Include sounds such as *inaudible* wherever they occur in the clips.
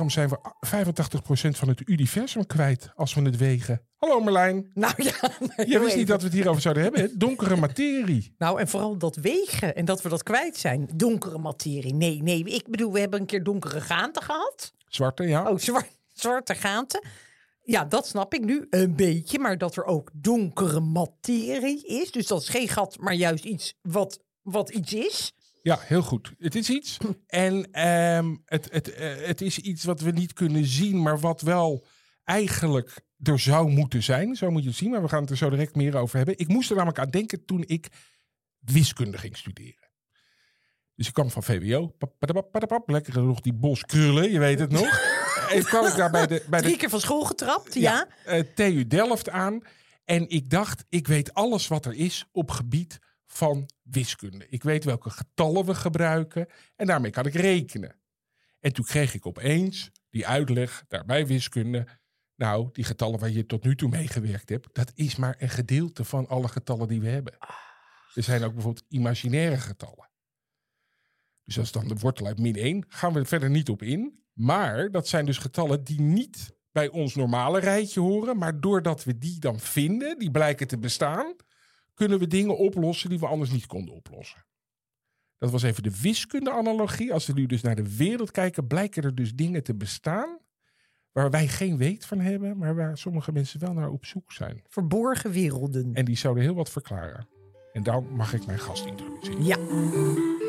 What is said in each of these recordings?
Waarom zijn we 85% van het universum kwijt als we het wegen? Hallo Merlijn. Nou ja. *laughs* Je wist niet dat we het hierover zouden hebben. Hè? *laughs* Donkere materie. Nou, en vooral dat wegen en dat we dat kwijt zijn. Donkere materie. Nee, nee. Ik bedoel, we hebben een keer donkere gaten gehad. Zwarte, ja. Oh, zwart, zwarte gaten. Ja, dat snap ik nu een beetje. Maar dat er ook donkere materie is. Dus dat is geen gat, maar juist iets wat, wat iets is. Ja, heel goed. Het is iets. *clears throat* En ehm, het, het, eh, het is iets wat we niet kunnen zien, maar wat wel eigenlijk er zou moeten zijn. Zo moet je het zien, maar we gaan het er zo direct meer over hebben. Ik moest er namelijk aan denken toen ik wiskunde ging studeren. Dus ik kwam van VWO. Lekker nog die bos krullen, je weet het nog. *laughs* en kwam ik daar bij de... Bij de Drie keer van school getrapt, ja. eh, TU Delft aan. En ik dacht, ik weet alles wat er is op gebied van wiskunde. Ik weet welke getallen we gebruiken en daarmee kan ik rekenen. En toen kreeg ik opeens die uitleg daarbij wiskunde. Nou, die getallen waar je tot nu toe mee gewerkt hebt, dat is maar een gedeelte van alle getallen die we hebben. Er zijn ook bijvoorbeeld imaginaire getallen. Dus als dan de wortel uit min 1, gaan we er verder niet op in. Maar dat zijn dus getallen die niet bij ons normale rijtje horen. Maar doordat we die dan vinden, die blijken te bestaan, kunnen we dingen oplossen die we anders niet konden oplossen. Dat was even de wiskunde-analogie. Als we nu dus naar de wereld kijken, blijken er dus dingen te bestaan waar wij geen weet van hebben, maar waar sommige mensen wel naar op zoek zijn. Verborgen werelden. En die zouden heel wat verklaren. En dan mag ik mijn gast introduceren. Ja.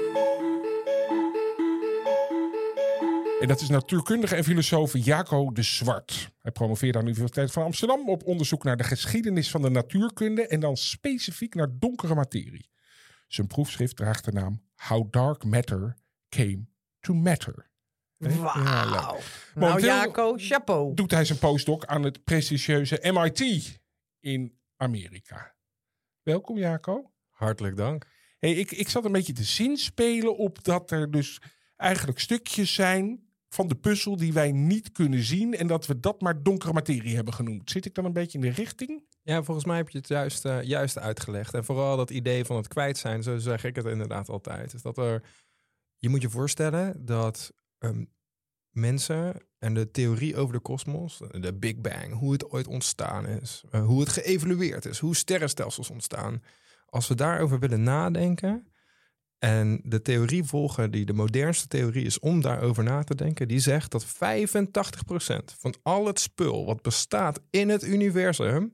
En dat is natuurkundige en filosoof Jaco de Zwart. Hij promoveerde aan de Universiteit van Amsterdam op onderzoek naar de geschiedenis van de natuurkunde en dan specifiek naar donkere materie. Zijn proefschrift draagt de naam How Dark Matter Came to Matter. Wauw. Ja, nou, Momenteel Jaco, chapeau. Doet hij zijn postdoc aan het prestigieuze MIT in Amerika. Welkom Jaco. Hartelijk dank. Hey, ik, ik zat een beetje te zinspelen op dat er dus eigenlijk stukjes zijn van de puzzel die wij niet kunnen zien. En dat we dat maar donkere materie hebben genoemd. Zit ik dan een beetje in de richting? Ja, volgens mij heb je het juist, eh, juist uitgelegd. En vooral dat idee van het kwijt zijn, zo zeg ik het inderdaad altijd. Is dat er, je moet je voorstellen dat ehm, mensen en de theorie over de kosmos, de Big Bang, hoe het ooit ontstaan is, eh, hoe het geëvolueerd is, hoe sterrenstelsels ontstaan. Als we daarover willen nadenken, en de theorie volgen, die de modernste theorie is om daarover na te denken, die zegt dat 85% van al het spul wat bestaat in het universum,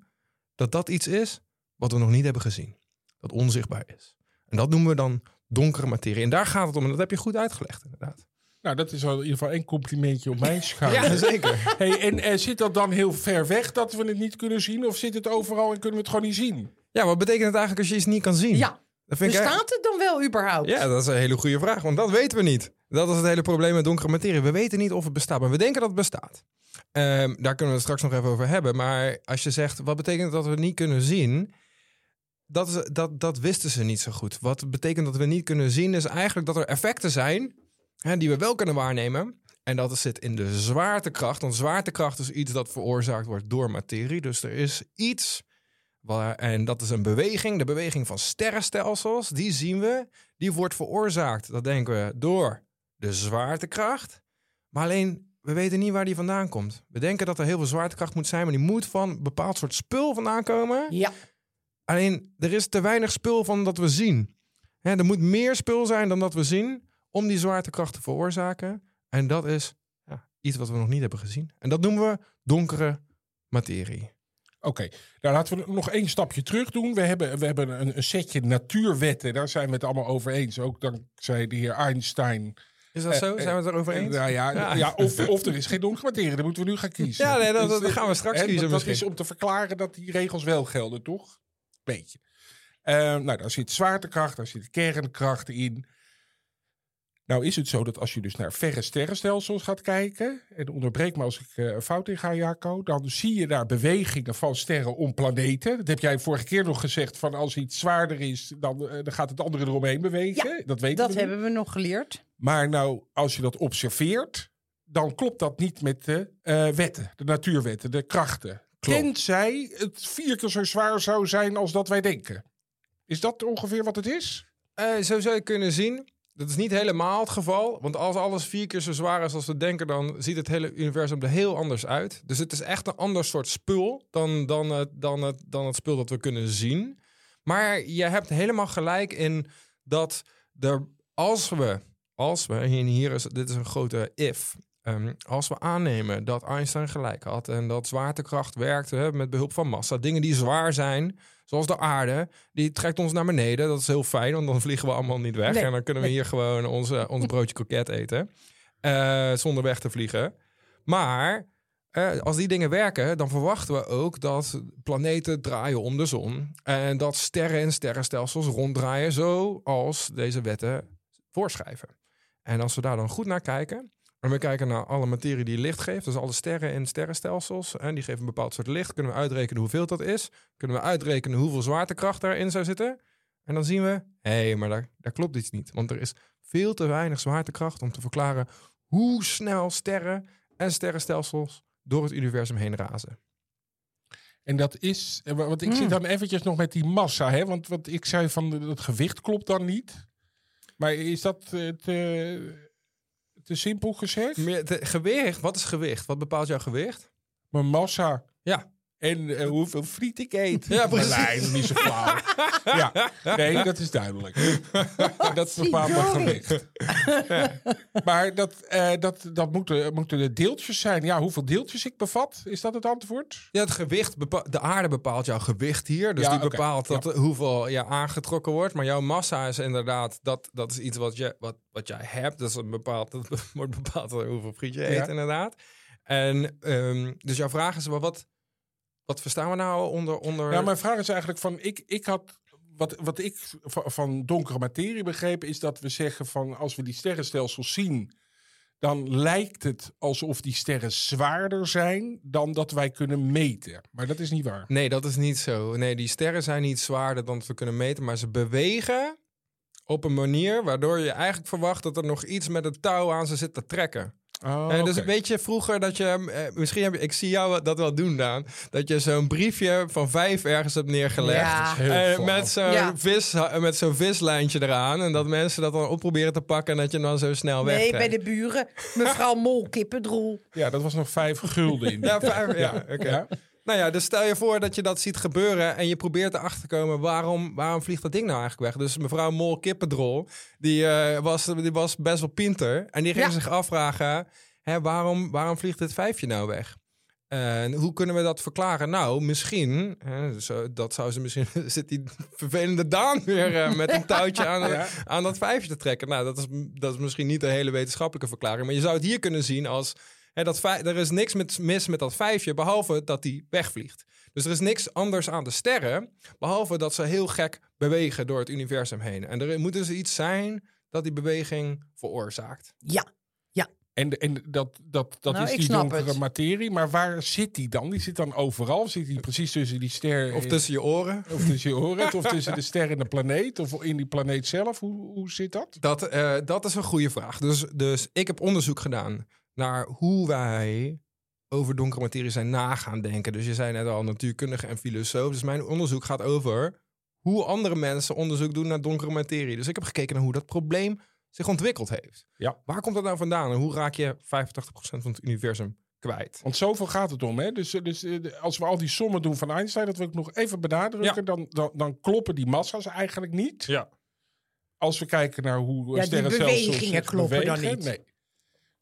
dat dat iets is wat we nog niet hebben gezien. Dat onzichtbaar is. En dat noemen we dan donkere materie. En daar gaat het om. En dat heb je goed uitgelegd, inderdaad. Nou, dat is al in ieder geval één complimentje op mijn schouder. Ja, zeker. *laughs* Hey, en eh, zit dat dan heel ver weg dat we het niet kunnen zien? Of zit het overal en kunnen we het gewoon niet zien? Ja, wat betekent het eigenlijk als je iets niet kan zien? Ja. Dat vind ik Bestaat het dan wel überhaupt? Ja, dat is een hele goede vraag, want dat weten we niet. Dat is het hele probleem met donkere materie. We weten niet of het bestaat, maar we denken dat het bestaat. Ehm, daar kunnen we het straks nog even over hebben. Maar als je zegt, wat betekent dat we het niet kunnen zien? Dat, is, dat, dat wisten ze niet zo goed. Wat betekent dat we niet kunnen zien, is eigenlijk dat er effecten zijn hè, die we wel kunnen waarnemen. En dat zit in de zwaartekracht. Want zwaartekracht is iets dat veroorzaakt wordt door materie. Dus er is iets en dat is een beweging, de beweging van sterrenstelsels, die zien we. Die wordt veroorzaakt, dat denken we, door de zwaartekracht. Maar alleen, we weten niet waar die vandaan komt. We denken dat er heel veel zwaartekracht moet zijn, maar die moet van een bepaald soort spul vandaan komen. Ja. Alleen, er is te weinig spul van dat we zien. Er moet meer spul zijn dan dat we zien om die zwaartekracht te veroorzaken. En dat is ja, iets wat we nog niet hebben gezien. En dat noemen we donkere materie. Oké, nou laten we nog één stapje terug doen. We hebben, we hebben een, een setje natuurwetten, daar zijn we het allemaal over eens. Ook dankzij de heer Einstein Is dat zo? Zijn we het erover eens? Nou ja, Ja. ja. of, of er is geen donkere materie. Dan moeten we nu gaan *laughs* kiezen. Ja, nee, dat- Dus, dat gaan we straks hè, kiezen Dat, dat misschien. is om te verklaren dat die regels wel gelden, toch? Beetje. Eh, nou, daar zit zwaartekracht, daar zit kernkracht in. Nou is het zo dat als je dus naar verre sterrenstelsels gaat kijken... en onderbreek me als ik eh, een fout in ga, Jaco... dan zie je daar bewegingen van sterren om planeten. Dat heb jij vorige keer nog gezegd, van als iets zwaarder is... dan, eh, dan gaat het andere eromheen bewegen. dat weten Dat we hebben we nog geleerd. Maar nou, als je dat observeert, dan klopt dat niet met de eh, wetten, de natuurwetten, de krachten. Klopt. Tenzij het vier keer zo zwaar zou zijn als dat wij denken. Is dat ongeveer wat het is? Eh, zo zou je kunnen zien. Dat is niet helemaal het geval. Want als alles vier keer zo zwaar is als we denken, dan ziet het hele universum er heel anders uit. Dus het is echt een ander soort spul dan, dan, het, dan, het, dan het spul dat we kunnen zien. Maar je hebt helemaal gelijk in dat er, als we, als we, en hier is, dit is een grote if. Ehm, als we aannemen dat Einstein gelijk had en dat zwaartekracht werkte met behulp van massa, dingen die zwaar zijn, zoals de aarde, die trekt ons naar beneden. Dat is heel fijn, want dan vliegen we allemaal niet weg. Nee, en dan kunnen we hier gewoon onze, ons *laughs* broodje kroket eten, eh, zonder weg te vliegen. Maar eh, als die dingen werken, dan verwachten we ook dat planeten draaien om de zon. En dat sterren en sterrenstelsels ronddraaien zoals deze wetten voorschrijven. En als we daar dan goed naar kijken, en we kijken naar alle materie die licht geeft, dus alle sterren en sterrenstelsels, en die geven een bepaald soort licht, kunnen we uitrekenen hoeveel dat is. Kunnen we uitrekenen hoeveel zwaartekracht daarin zou zitten. En dan zien we, hé, hey, maar daar, daar klopt iets niet. Want er is veel te weinig zwaartekracht om te verklaren hoe snel sterren en sterrenstelsels door het universum heen razen. En dat is, eh, want ik Hmm. zit dan eventjes nog met die massa, hè? Want wat ik zei van het gewicht klopt dan niet. Maar is dat eh, te, te simpel gezegd? Meer gewicht, wat is gewicht? Wat bepaalt jouw gewicht? Mijn massa Ja. En eh, hoeveel friet ik eet. Ja, precies. Nog niet zo flauw. *laughs* ja, nee, dat is duidelijk. *laughs* dat bepaalt mijn gewicht. *laughs* Maar dat, eh, dat, dat moeten, moeten de deeltjes zijn. Ja, hoeveel deeltjes ik bevat, is dat het antwoord? Ja, het gewicht, de aarde bepaalt jouw gewicht hier. Dus Ja, die bepaalt dat, hoeveel je aangetrokken wordt. Maar jouw massa is inderdaad, dat, dat is iets wat, je, wat, wat jij hebt. Dat, is een bepaald, dat wordt bepaald door hoeveel friet je eet, Ja. inderdaad. En ehm, dus jouw vraag is, maar wat, wat verstaan we nou onder... onder... Ja, mijn vraag is eigenlijk van, ik, ik had, wat, wat ik van, donkere materie begrepen, is dat we zeggen van, als we die sterrenstelsels zien, dan lijkt het alsof die sterren zwaarder zijn dan dat wij kunnen meten. Maar dat is niet waar. Nee, dat is niet zo. Nee, die sterren zijn niet zwaarder dan we kunnen meten, maar ze bewegen op een manier waardoor je eigenlijk verwacht dat er nog iets met het touw aan ze zit te trekken. Oh, Eh, dus oké. weet je vroeger dat je, eh, misschien heb je, ik zie jou dat wel doen, Daan, dat je zo'n briefje van vijf ergens hebt neergelegd. Ja. Heel Eh, flauw. met zo'n Ja. vis, met zo'n vislijntje eraan. En dat mensen dat dan op proberen te pakken en dat je dan zo snel Nee, wegtrekt. bij de buren. Mevrouw Mol, kippendroel. Ja, dat was nog vijf gulden in. Ja, vijf, ja, oké. Ja. Nou ja, dus stel je voor dat je dat ziet gebeuren en je probeert erachter te komen waarom, waarom vliegt dat ding nou eigenlijk weg. Dus mevrouw Mol Kippendrol, die, eh, was, die was best wel pinter en die ging Ja. zich afvragen, hè, waarom, waarom vliegt dit vijfje nou weg? En hoe kunnen we dat verklaren? Nou, misschien, hè, zo, dat zou ze misschien, *laughs* zit die vervelende Daan weer eh, met een touwtje aan, *laughs* Ja. aan dat vijfje te trekken. Nou, dat is, dat is misschien niet een hele wetenschappelijke verklaring, maar je zou het hier kunnen zien als Hè, dat er is niks met, mis met dat vijfje, behalve dat die wegvliegt. Dus er is niks anders aan de sterren, behalve dat ze heel gek bewegen door het universum heen. En er moet dus iets zijn dat die beweging veroorzaakt. Ja. En, en dat, dat, dat Nou, is ik die snap donkere het. materie. Maar waar zit die dan? Die zit dan overal. Zit die precies tussen die ster... Of tussen je oren. Of tussen je oren, of tussen de ster en de planeet, of in die planeet zelf. Hoe, hoe zit dat? Dat, eh, dat is een goede vraag. Dus, dus ik heb onderzoek gedaan naar hoe wij over donkere materie zijn na gaan denken. Dus je zei net al natuurkundige en filosoof. Dus mijn onderzoek gaat over hoe andere mensen onderzoek doen naar donkere materie. Dus ik heb gekeken naar hoe dat probleem zich ontwikkeld heeft. Ja. Waar komt dat nou vandaan en hoe raak je 85% van het universum kwijt? Want zoveel gaat het om. Hè? Dus, dus eh, als we al die sommen doen van Einstein, dat wil ik nog even benadrukken, Ja. dan, dan, dan kloppen die massa's eigenlijk niet. Ja. Als we kijken naar hoe Ja, die bewegingen kloppen dan niet. Nee.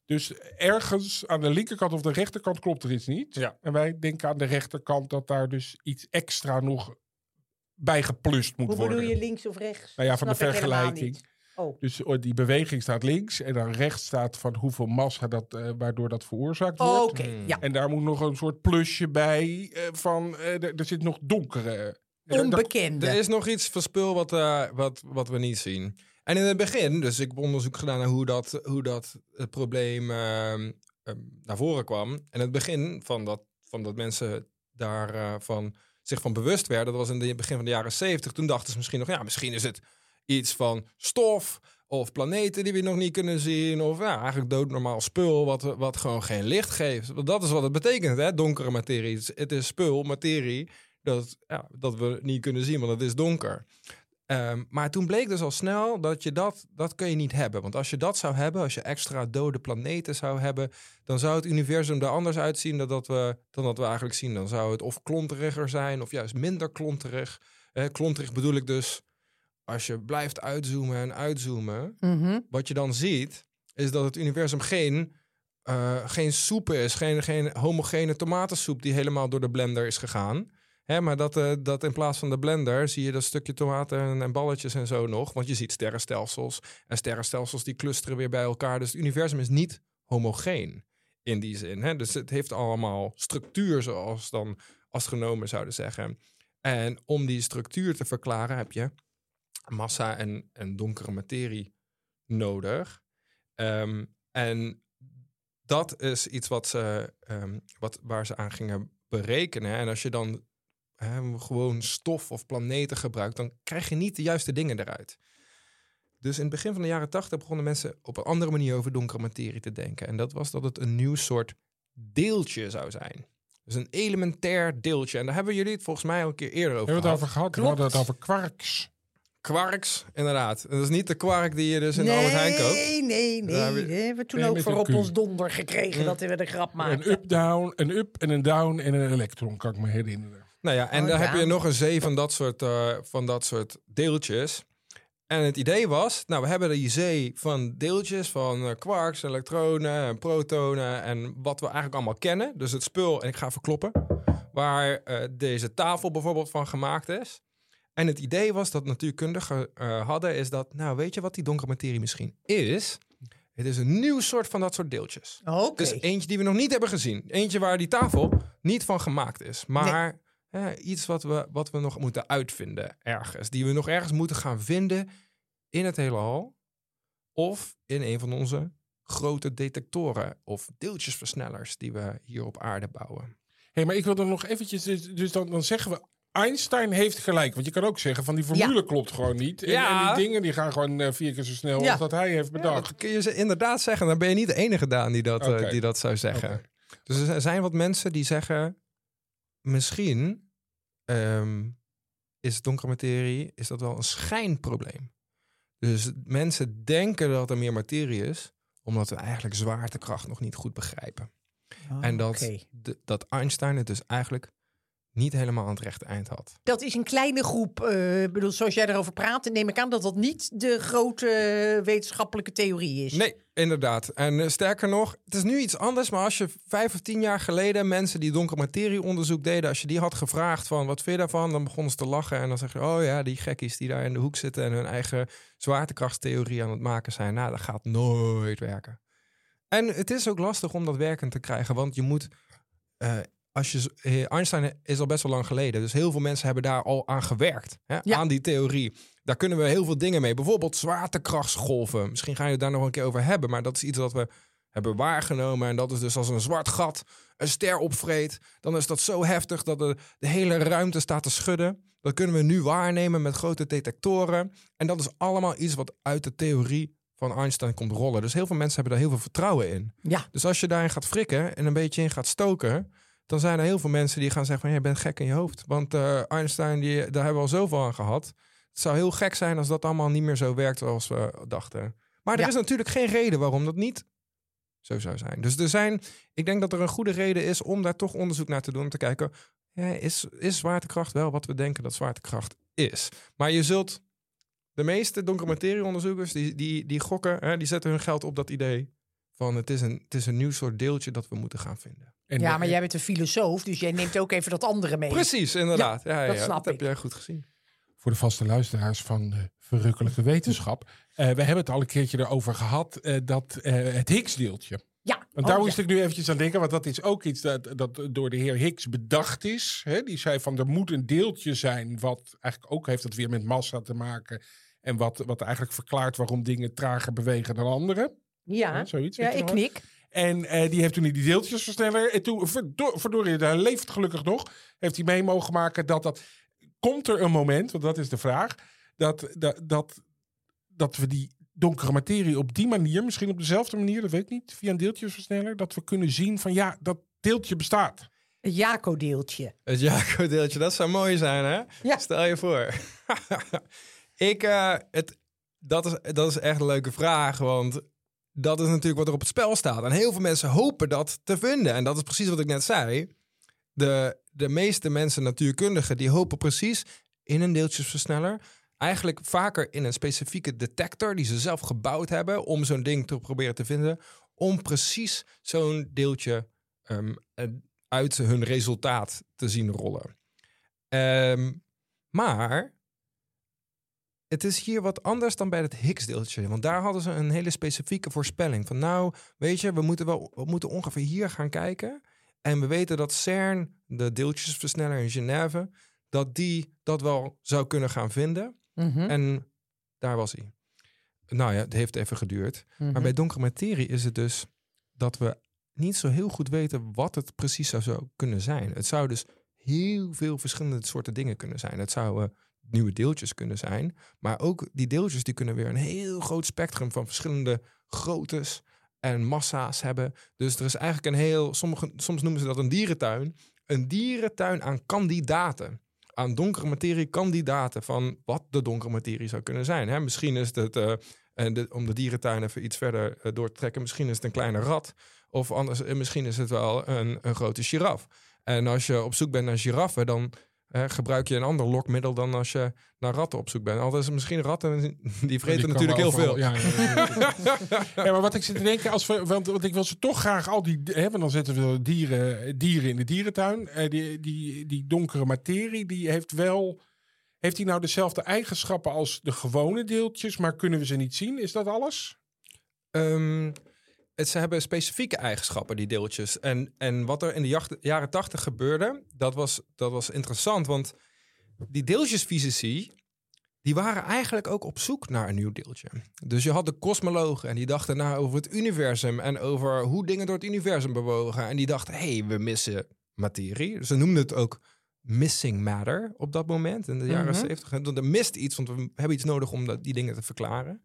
Dus ergens aan de linkerkant of de rechterkant klopt er iets niet. Ja. En wij denken aan de rechterkant dat daar dus iets extra nog bij geplust moet Hoe worden. bedoel je links of rechts? Nou ja, van de Snap vergelijking. Oh. Dus oh, die beweging staat links en dan rechts staat van hoeveel massa dat, eh, waardoor dat veroorzaakt Oh, wordt. Oké, Hmm. ja. En daar moet nog een soort plusje bij eh, van eh, er, zit nog donkere. eh, Onbekende. Er is nog iets verspil wat, eh, wat, wat we niet zien. En in het begin, dus ik heb onderzoek gedaan naar hoe dat, hoe dat het probleem ehm, ehm, naar voren kwam. En in het begin van dat, van dat mensen daarvan van zich van bewust werden, dat was in het begin van de jaren zeventig. Toen dachten ze misschien nog, ja, misschien is het iets van stof of planeten die we nog niet kunnen zien. Of ja, eigenlijk doodnormaal spul wat, wat gewoon geen licht geeft. Dat is wat het betekent, hè? donkere materie. Het is spul, materie, dat, ja, dat we niet kunnen zien, want het is donker. Ehm, maar toen bleek dus al snel dat je dat, dat kun je niet hebben. Want als je dat zou hebben, als je extra dode planeten zou hebben, dan zou het universum er anders uitzien dan dat we, dan dat we eigenlijk zien. Dan zou het of klonteriger zijn of juist minder klonterig. Eh, klonterig bedoel ik dus, als je blijft uitzoomen en uitzoomen, Mhm. wat je dan ziet, is dat het universum geen, eh, geen soep is. Geen, geen homogene tomatensoep die helemaal door de blender is gegaan. Hè, maar dat, eh, dat in plaats van de blender zie je dat stukje tomaten en, en balletjes en zo nog. Want je ziet sterrenstelsels. En sterrenstelsels die clusteren weer bij elkaar. Dus het universum is niet homogeen in die zin. Hè? Dus het heeft allemaal structuur, zoals dan astronomen zouden zeggen. En om die structuur te verklaren heb je massa en, en donkere materie nodig. Ehm, en dat is iets wat ze, ehm, wat, waar ze aan gingen berekenen. En als je dan hè, gewoon stof of planeten gebruikt, dan krijg je niet de juiste dingen eruit. Dus in het begin van de jaren tachtig begonnen mensen op een andere manier over donkere materie te denken. En dat was dat het een nieuw soort deeltje zou zijn. Dus een elementair deeltje. En daar hebben jullie het volgens mij al een keer eerder over Hebben we het gehad. over gehad? We hadden het over kwarks. Quarks, inderdaad. En dat is niet de kwark die je dus in de Albert Heijn koopt. Nee, nee, nee. Daar hebben Dat we- hebben toen Nee, ook voor een op ons donder gekregen dat we de grap Een maakten. up-down, een up en een down en een elektron, kan ik me herinneren. Nou ja, en Oh, dan heb je nog een zee van dat, soort, eh, van dat soort deeltjes. En het idee was, nou, we hebben die zee van deeltjes, van eh, quarks, elektronen en protonen en wat we eigenlijk allemaal kennen. Dus het spul, en ik ga verkloppen, waar eh, deze tafel bijvoorbeeld van gemaakt is. En het idee was dat natuurkundigen hadden, is dat, nou, weet je wat die donkere materie misschien is? Het is een nieuw soort van dat soort deeltjes. Oké. Dus eentje die we nog niet hebben gezien. Eentje waar die tafel niet van gemaakt is. Maar hè, iets wat we, wat we nog moeten uitvinden ergens. Die we nog ergens moeten gaan vinden in het heelal. Of in een van onze grote detectoren of deeltjesversnellers die we hier op aarde bouwen. hey, maar ik wil er nog eventjes... Dus, dus dan, dan zeggen we... Einstein heeft gelijk. Want je kan ook zeggen van die formule klopt gewoon niet. En, Ja. en die dingen die gaan gewoon eh, vier keer zo snel Ja. als dat hij heeft bedacht. Dat kun je ze inderdaad zeggen. Dan ben je niet de enige Daan die dat, eh, die dat zou zeggen. Dus er zijn wat mensen die zeggen... misschien ehm, is donkere materie is dat wel een schijnprobleem. Dus mensen denken dat er meer materie is... omdat we eigenlijk zwaartekracht nog niet goed begrijpen. en dat, de- dat Einstein het dus eigenlijk niet helemaal aan het rechte eind had. Dat is een kleine groep. ik bedoel, zoals jij erover praat, neem ik aan dat dat niet de grote wetenschappelijke theorie is. Nee, inderdaad. En eh, sterker nog, het is nu iets anders. Maar als je vijf of tien jaar geleden mensen die donkere materie onderzoek deden, als je die had gevraagd van wat vind je daarvan, dan begonnen ze te lachen. En dan zeg je, oh ja, die gekkies die daar in de hoek zitten en hun eigen zwaartekrachtstheorie aan het maken zijn. Nou, dat gaat nooit werken. En het is ook lastig om dat werkend te krijgen, want je moet. eh, als je, eh, Einstein is al best wel lang geleden, dus heel veel mensen hebben daar al aan gewerkt. Hè, Ja. Aan die theorie. Daar kunnen we heel veel dingen mee. Bijvoorbeeld zwaartekrachtsgolven. Misschien ga je het daar nog een keer over hebben. Maar dat is iets wat we hebben waargenomen. En dat is dus als een zwart gat een ster opvreet. Dan is dat zo heftig dat de, de hele ruimte staat te schudden. Dat kunnen we nu waarnemen met grote detectoren. En dat is allemaal iets wat uit de theorie van Einstein komt rollen. Dus heel veel mensen hebben daar heel veel vertrouwen in. Ja, Dus als je daarin gaat frikken en een beetje in gaat stoken, dan zijn er heel veel mensen die gaan zeggen van je bent gek in je hoofd. Want eh, Einstein, die, daar hebben we al zoveel aan gehad. Het zou heel gek zijn als dat allemaal niet meer zo werkt zoals we dachten. Maar er Ja. is natuurlijk geen reden waarom dat niet zo zou zijn. Dus er zijn, ik denk dat er een goede reden is om daar toch onderzoek naar te doen. Om te kijken, ja, is, is zwaartekracht wel wat we denken dat zwaartekracht is? Maar je zult, de meeste donkere materieonderzoekers, die, die, die gokken, hè, die zetten hun geld op dat idee van het is, een, het is een nieuw soort deeltje dat we moeten gaan vinden. En ja de- maar jij bent een filosoof, dus jij neemt ook even dat andere mee. Precies, inderdaad. Ja, ja, dat ja, snap dat heb ik. jij goed gezien. voor de vaste luisteraars van de verrukkelijke wetenschap. Eh, we hebben het al een keertje erover gehad, eh, dat eh, het Higgs-deeltje. Ja, Want oh, daar ja. moest ik nu eventjes aan denken, want dat is ook iets dat, dat door de heer Higgs bedacht is. Hè? Die zei van er moet een deeltje zijn, wat eigenlijk ook heeft dat weer met massa te maken. En wat, wat eigenlijk verklaart waarom dingen trager bewegen dan anderen. Ja, zoiets, ja ik knik. En eh, die heeft toen die deeltjesversneller. En toen, verdo- verdorie, daar leeft gelukkig nog. Heeft hij mee mogen maken dat dat. Komt er een moment, want dat is de vraag. Dat, dat, dat, dat we die donkere materie op die manier, misschien op dezelfde manier, dat weet ik niet, via een deeltjesversneller, dat we kunnen zien van ja, dat deeltje bestaat. Het Jaco-deeltje. Het Jaco-deeltje, dat zou mooi zijn, hè? Ja. Stel je voor. *laughs* ik, eh, het, dat, is, dat is echt een leuke vraag, want dat is natuurlijk wat er op het spel staat. En heel veel mensen hopen dat te vinden. En dat is precies wat ik net zei. De, de meeste mensen, natuurkundigen, die hopen precies in een deeltjesversneller. Eigenlijk vaker in een specifieke detector die ze zelf gebouwd hebben om zo'n ding te proberen te vinden. Om precies zo'n deeltje ehm, eh, uit hun resultaat te zien rollen. Ehm, maar het is hier wat anders dan bij het Higgs-deeltje. Want daar hadden ze een hele specifieke voorspelling. Van nou, weet je, we moeten, wel, we moeten ongeveer hier gaan kijken. En we weten dat CERN, de deeltjesversneller in Genève, dat die dat wel zou kunnen gaan vinden. Mhm, En daar was hij. Nou ja, het heeft even geduurd. mhm. Maar bij donkere materie is het dus dat we niet zo heel goed weten wat het precies zou, zou kunnen zijn. Het zou dus heel veel verschillende soorten dingen kunnen zijn. Het zouden nieuwe deeltjes kunnen zijn. Maar ook die deeltjes die kunnen weer een heel groot spectrum van verschillende groottes en massa's hebben. Dus er is eigenlijk een heel, sommige, soms noemen ze dat een dierentuin. Een dierentuin aan kandidaten. Aan donkere materie kandidaten van wat de donkere materie zou kunnen zijn. Hè? Misschien is het, de, om de dierentuin even iets verder eh, door te trekken, misschien is het een kleine rat. Of anders, eh, misschien is het wel een, een grote giraf. En als je op zoek bent naar giraffen, dan gebruik je een ander lokmiddel dan als je naar ratten op zoek bent. Al is misschien ratten, die vreten Die natuurlijk heel veel. Ja, ja, *laughs* ja. Maar wat ik zit te denken, als we, want, want ik wil ze toch graag al die, hè, want dan zetten we dieren, dieren in de dierentuin. Eh, die, die, die donkere materie, die heeft wel, heeft die nou dezelfde eigenschappen als de gewone deeltjes, maar kunnen we ze niet zien? Is dat alles? Ehm, het, ze hebben specifieke eigenschappen, die deeltjes. En, en wat er in de jacht- jaren tachtig gebeurde, dat was, dat was interessant. Want die deeltjesfysici, die waren eigenlijk ook op zoek naar een nieuw deeltje. Dus je had de kosmologen en die dachten na over het universum en over hoe dingen door het universum bewogen. En die dachten, hé, hey, we missen materie. Ze noemden het ook missing matter op dat moment, in de jaren Mhm. zeventig. Er mist iets, want we hebben iets nodig om dat, die dingen te verklaren.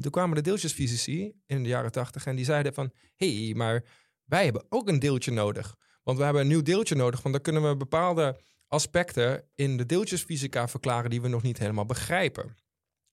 En toen kwamen de deeltjesfysici in de jaren tachtig en die zeiden van... hé, hey, maar wij hebben ook een deeltje nodig. Want we hebben een nieuw deeltje nodig, want dan kunnen we bepaalde aspecten in de deeltjesfysica verklaren die we nog niet helemaal begrijpen.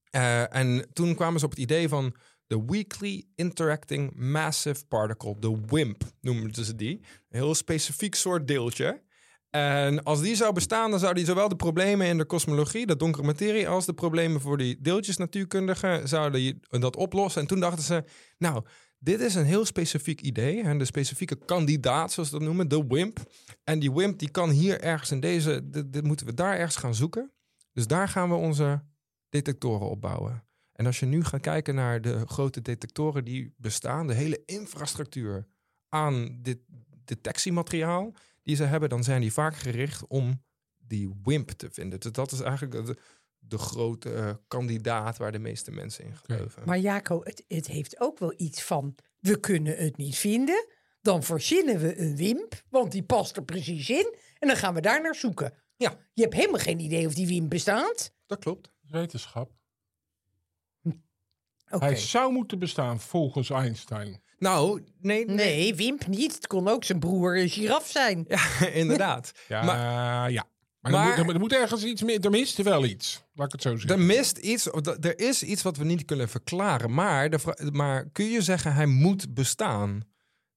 Eh, en toen kwamen ze op het idee van de Weakly Interacting Massive Particle, de WIMP noemden ze die. Een heel specifiek soort deeltje. En als die zou bestaan, dan zou die zowel de problemen in de kosmologie, de donkere materie, als de problemen voor die deeltjes natuurkundigen, zouden die dat oplossen. En toen dachten ze, nou, dit is een heel specifiek idee. En de specifieke kandidaat, zoals ze dat noemen, de WIMP. En die WIMP die kan hier ergens in deze, dit, dit moeten we daar ergens gaan zoeken. Dus daar gaan we onze detectoren opbouwen. En als je nu gaat kijken naar de grote detectoren die bestaan, de hele infrastructuur aan dit detectiemateriaal die ze hebben, dan zijn die vaak gericht om die WIMP te vinden. Dus dat is eigenlijk de, de grote eh, kandidaat waar de meeste mensen in geloven. Maar Jaco, het, het heeft ook wel iets van... we kunnen het niet vinden. Dan verzinnen we een wimp, want die past er precies in. En dan gaan we daar naar zoeken. Ja. Je hebt helemaal geen idee of die wimp bestaat. Dat klopt. Wetenschap. Oké. Hij zou moeten bestaan volgens Einstein. Nou, nee, nee. Nee, wimp niet. Het kon ook zijn broer een giraf zijn. Ja, *laughs* inderdaad. *laughs* Ja, Maar- ja. Maar, maar- er, moet, er moet ergens iets meer. Er mist wel iets. Laat ik het zo zeggen. Er mist iets, of dat- er is iets wat we niet kunnen verklaren. Maar, de, maar kun je zeggen hij moet bestaan?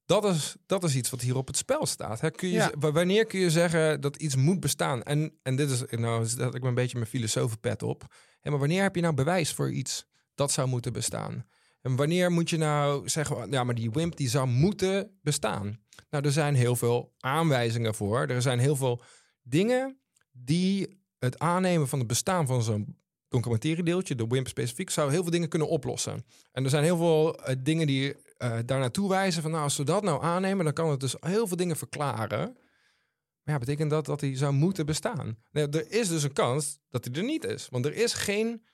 Dat is, dat is iets wat hier op het spel staat. Hè? Kun je, Ja. z- wa- wanneer kun je zeggen dat iets moet bestaan? En, en dit is, nou zet ik me een beetje mijn filosofenpet op. Hè, maar wanneer heb je nou bewijs voor iets dat zou moeten bestaan? En wanneer moet je nou zeggen, ja, maar die WIMP die zou moeten bestaan? Nou, er zijn heel veel aanwijzingen voor. Er zijn heel veel dingen die het aannemen van het bestaan van zo'n donker materiedeeltje, de WIMP specifiek, zou heel veel dingen kunnen oplossen. En er zijn heel veel eh, dingen die eh, daar naartoe wijzen van, nou, als we dat nou aannemen, dan kan het dus heel veel dingen verklaren. Maar ja, betekent dat dat hij zou moeten bestaan? Nee, er is dus een kans dat hij er niet is. Want er is geen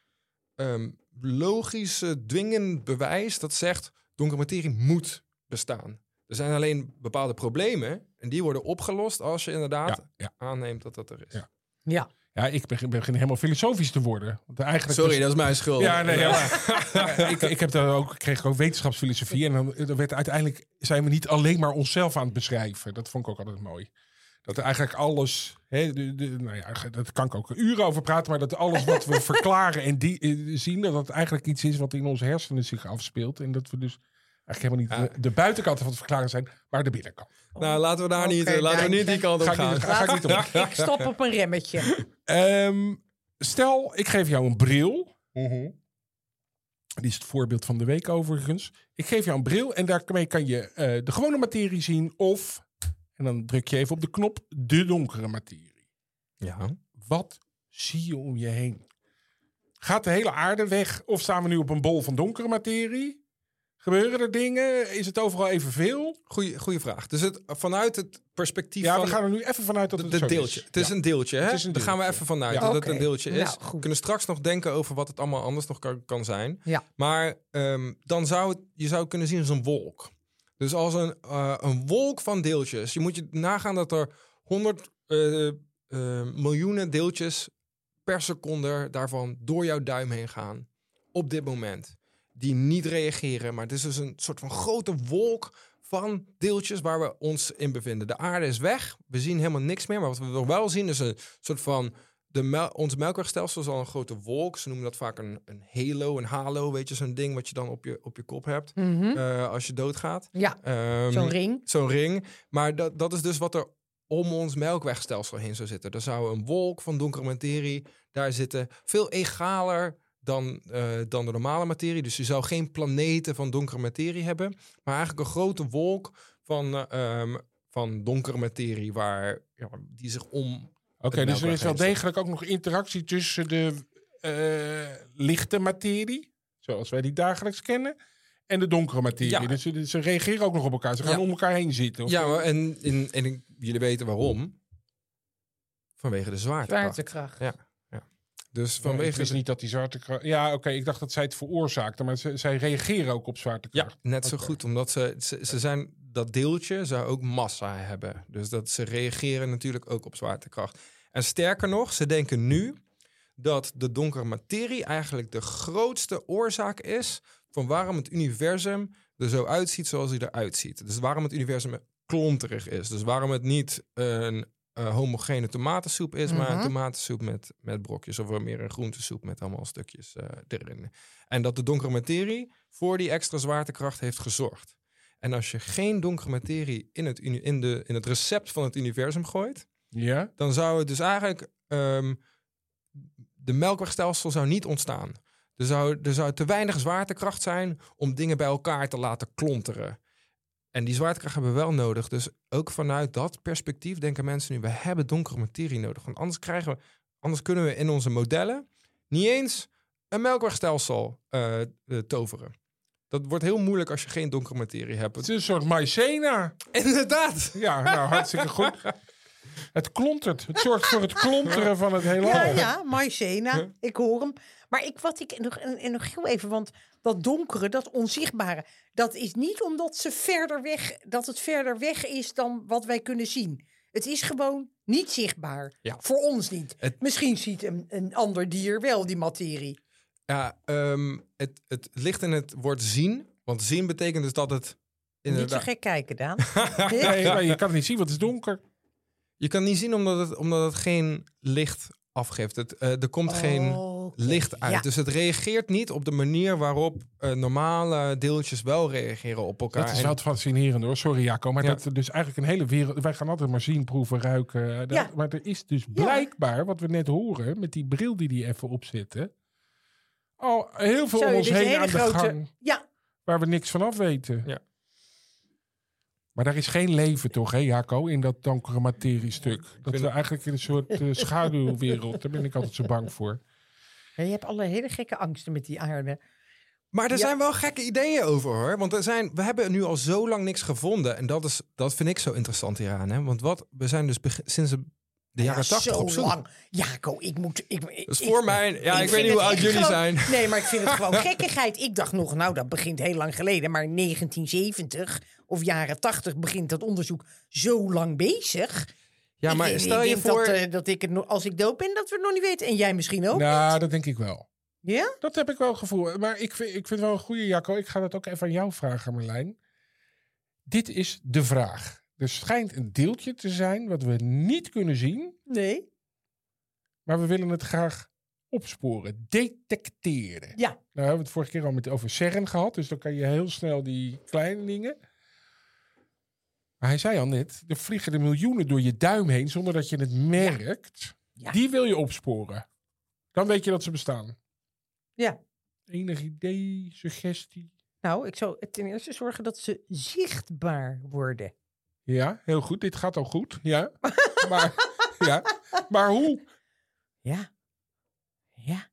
ehm logische, dwingend bewijs dat zegt, donkere materie moet bestaan. Er zijn alleen bepaalde problemen en die worden opgelost als je inderdaad Ja, ja. aanneemt dat dat er is. Ja. Ja. Ja, ik begin, begin helemaal filosofisch te worden. Want eigenlijk Sorry, dat is mijn schuld. Ja, nee, ja, maar, *laughs* ik, ik heb daar ook, kreeg ook wetenschapsfilosofie. En dan, dan werd uiteindelijk zijn we niet alleen maar onszelf aan het beschrijven. Dat vond ik ook altijd mooi. Dat er eigenlijk alles, de, de, nou ja, dat kan ik ook een uur over praten, maar dat alles wat we *laughs* verklaren en die, eh, zien, dat dat eigenlijk iets is wat in onze hersenen zich afspeelt. En dat we dus eigenlijk helemaal niet de, de buitenkant van het verklaren zijn, maar de binnenkant. Nou, laten we daar niet, laten we niet die kant op Ga ik gaan. niet- ga ik niet. Ik stop op een remmetje. Ehm, stel, ik geef jou een bril. Mhm. Die is het voorbeeld van de week overigens. Ik geef jou een bril en daarmee kan je eh, de gewone materie zien of, en dan druk je even op de knop, de donkere materie. Ja. Wat zie je om je heen? Gaat de hele aarde weg of staan we nu op een bol van donkere materie? Gebeuren er dingen? Is het overal evenveel? Goeie, goeie vraag. Dus het, vanuit het perspectief Ja, van we gaan er nu even vanuit dat de, het deeltje. is. Het is Ja. een deeltje, hè? Het is een Daar gaan we deeltje. even vanuit Ja. dat het een deeltje is. Nou, we kunnen straks nog denken over wat het allemaal anders nog kan, kan zijn. Ja. Maar ehm, dan zou het, je zou kunnen zien als een wolk. Dus als een, eh, een wolk van deeltjes. Je moet je nagaan dat er 100 eh, eh, miljoenen deeltjes per seconde daarvan door jouw duim heen gaan. Op dit moment. Die niet reageren. Maar het is dus een soort van grote wolk van deeltjes waar we ons in bevinden. De aarde is weg. We zien helemaal niks meer. Maar wat we wel zien is een soort van... De mel ons melkwegstelsel is al een grote wolk. Ze noemen dat vaak een, een halo, een halo. Weet je, zo'n ding wat je dan op je, op je kop hebt. Mhm. eh, als je doodgaat. Ja, Ehm, zo'n ring. Zo'n ring. Maar dat, dat is dus wat er om ons melkwegstelsel heen zou zitten. Er zou een wolk van donkere materie daar zitten. Veel egaler dan, eh, dan de normale materie. Dus je zou geen planeten van donkere materie hebben. Maar eigenlijk een grote wolk van, eh, ehm, van donkere materie waar, ja, die zich om... Oké, dus er is wel degelijk ook nog interactie tussen de eh, lichte materie, zoals wij die dagelijks kennen, en de donkere materie. Ja. Dus ze, ze reageren ook nog op elkaar. Ze gaan Ja. om elkaar heen zitten. Of- Ja, maar en, en, jullie weten waarom. Vanwege de zwaartekracht. Zwaartekracht. Ja. Dus Vanwege het is niet dat die zwaartekracht. Ja, oké, ik dacht dat zij het veroorzaakten, maar ze, zij reageren ook op Ja, zwaartekracht. net zo goed. Omdat ze, ze, ze zijn, dat deeltje zou ook massa hebben. Dus dat ze reageren natuurlijk ook op zwaartekracht. En sterker nog, ze denken nu dat de donkere materie eigenlijk de grootste oorzaak is van waarom het universum er zo uitziet zoals hij eruit ziet. Dus waarom het universum klonterig is. Dus waarom het niet een eh, homogene tomatensoep is, maar een Mhm. tomatensoep met, met brokjes. Of meer een groentesoep met allemaal stukjes eh, erin. En dat de donkere materie voor die extra zwaartekracht heeft gezorgd. En als je geen donkere materie in het, in de, in het recept van het universum gooit, Ja? dan zou het dus eigenlijk ehm, de melkwegstelsel zou niet ontstaan. Er zou, er zou te weinig zwaartekracht zijn om dingen bij elkaar te laten klonteren. En die zwaartekracht hebben we wel nodig. Dus ook vanuit dat perspectief denken mensen nu: we hebben donkere materie nodig. Want anders krijgen we, anders kunnen we in onze modellen niet eens een melkwegstelsel eh, eh, toveren. Dat wordt heel moeilijk als je geen donkere materie hebt. Het is een soort maïzena. Inderdaad. Ja, nou, hartstikke goed. *laughs* Het klontert. Het zorgt voor het klonteren van het heelal. Ja, ja, maïzena. Ik hoor hem. Maar ik, wat ik nog, en, en nog heel even, want dat donkere, dat onzichtbare, dat is niet omdat ze verder weg, dat het verder weg is dan wat wij kunnen zien. Het is gewoon niet zichtbaar. Ja. Voor ons niet. Het- Misschien ziet een, een ander dier wel die materie. Ja, ehm, het, het ligt in het woord zien. Want zien betekent dus dat het Niet zo inderdaad... gek kijken, Daan. *laughs* Nee, maar je kan het niet zien, want het is donker. Je kan niet zien omdat het, omdat het geen licht afgeeft. Het, eh, er komt geen Oké, licht uit. ja. Dus het reageert niet op de manier waarop eh, normale deeltjes wel reageren op elkaar. Dat is wel het fascinerende hoor. Sorry Jaco, maar Ja. dat er dus eigenlijk een hele wereld... Wij gaan altijd maar zien, proeven, ruiken. eh, dat- Ja. Maar er is dus blijkbaar, wat we net horen, met die bril die die even opzetten... Al heel veel om ons dus heen een aan de gang, Ja, waar we niks van af weten. Ja. Maar daar is geen leven toch, hè, Jaco, in dat donkere materiestuk. Dat we eigenlijk in een soort eh, schaduwwereld. Daar ben ik altijd zo bang voor. Ja, je hebt alle hele gekke angsten met die aarde. Maar er Ja. zijn wel gekke ideeën over hoor. Want er zijn, we hebben nu al zo lang niks gevonden. En dat, is, dat vind ik zo interessant hieraan. Hè? Want wat, we zijn dus sinds de, de jaren Ja, tachtig zo op zoek. lang. Jaco, ik moet... Ik, ik, Dat is ik- voor mij. Ja, ik, weet niet hoe oud jullie gewoon- zijn. Nee, maar ik vind het gewoon *laughs* gekkigheid. Ik dacht nog, nou, dat begint heel lang geleden. Maar 1970 of jaren 80 begint dat onderzoek zo lang bezig. Ja, Ik- maar ik stel je denk voor. Dat, eh, dat ik het, nog- als ik dood ben, dat we het nog niet weten. En jij misschien ook? Nou, dat denk ik wel. Ja? Dat heb ik wel gevoel. Maar ik vind, ik vind het wel een goede, Jacco. Ik ga dat ook even aan jou vragen, Marlijn. Dit is de vraag. Er schijnt een deeltje te zijn wat we niet kunnen zien, Nee. maar we willen het graag opsporen, detecteren. Ja. Nou hebben we het vorige keer al met over CERN gehad, dus dan kan je heel snel die kleine dingen. Maar hij zei al net, er vliegen er miljoenen door je duim heen zonder dat je het merkt. Ja. Die wil je opsporen. Dan weet je dat ze bestaan. Ja. Enig idee, suggestie? Nou, ik zou ten eerste zorgen dat ze zichtbaar worden. Ja, heel goed. Dit gaat al goed. Ja. *laughs* maar, ja. maar hoe? Ja. Ja.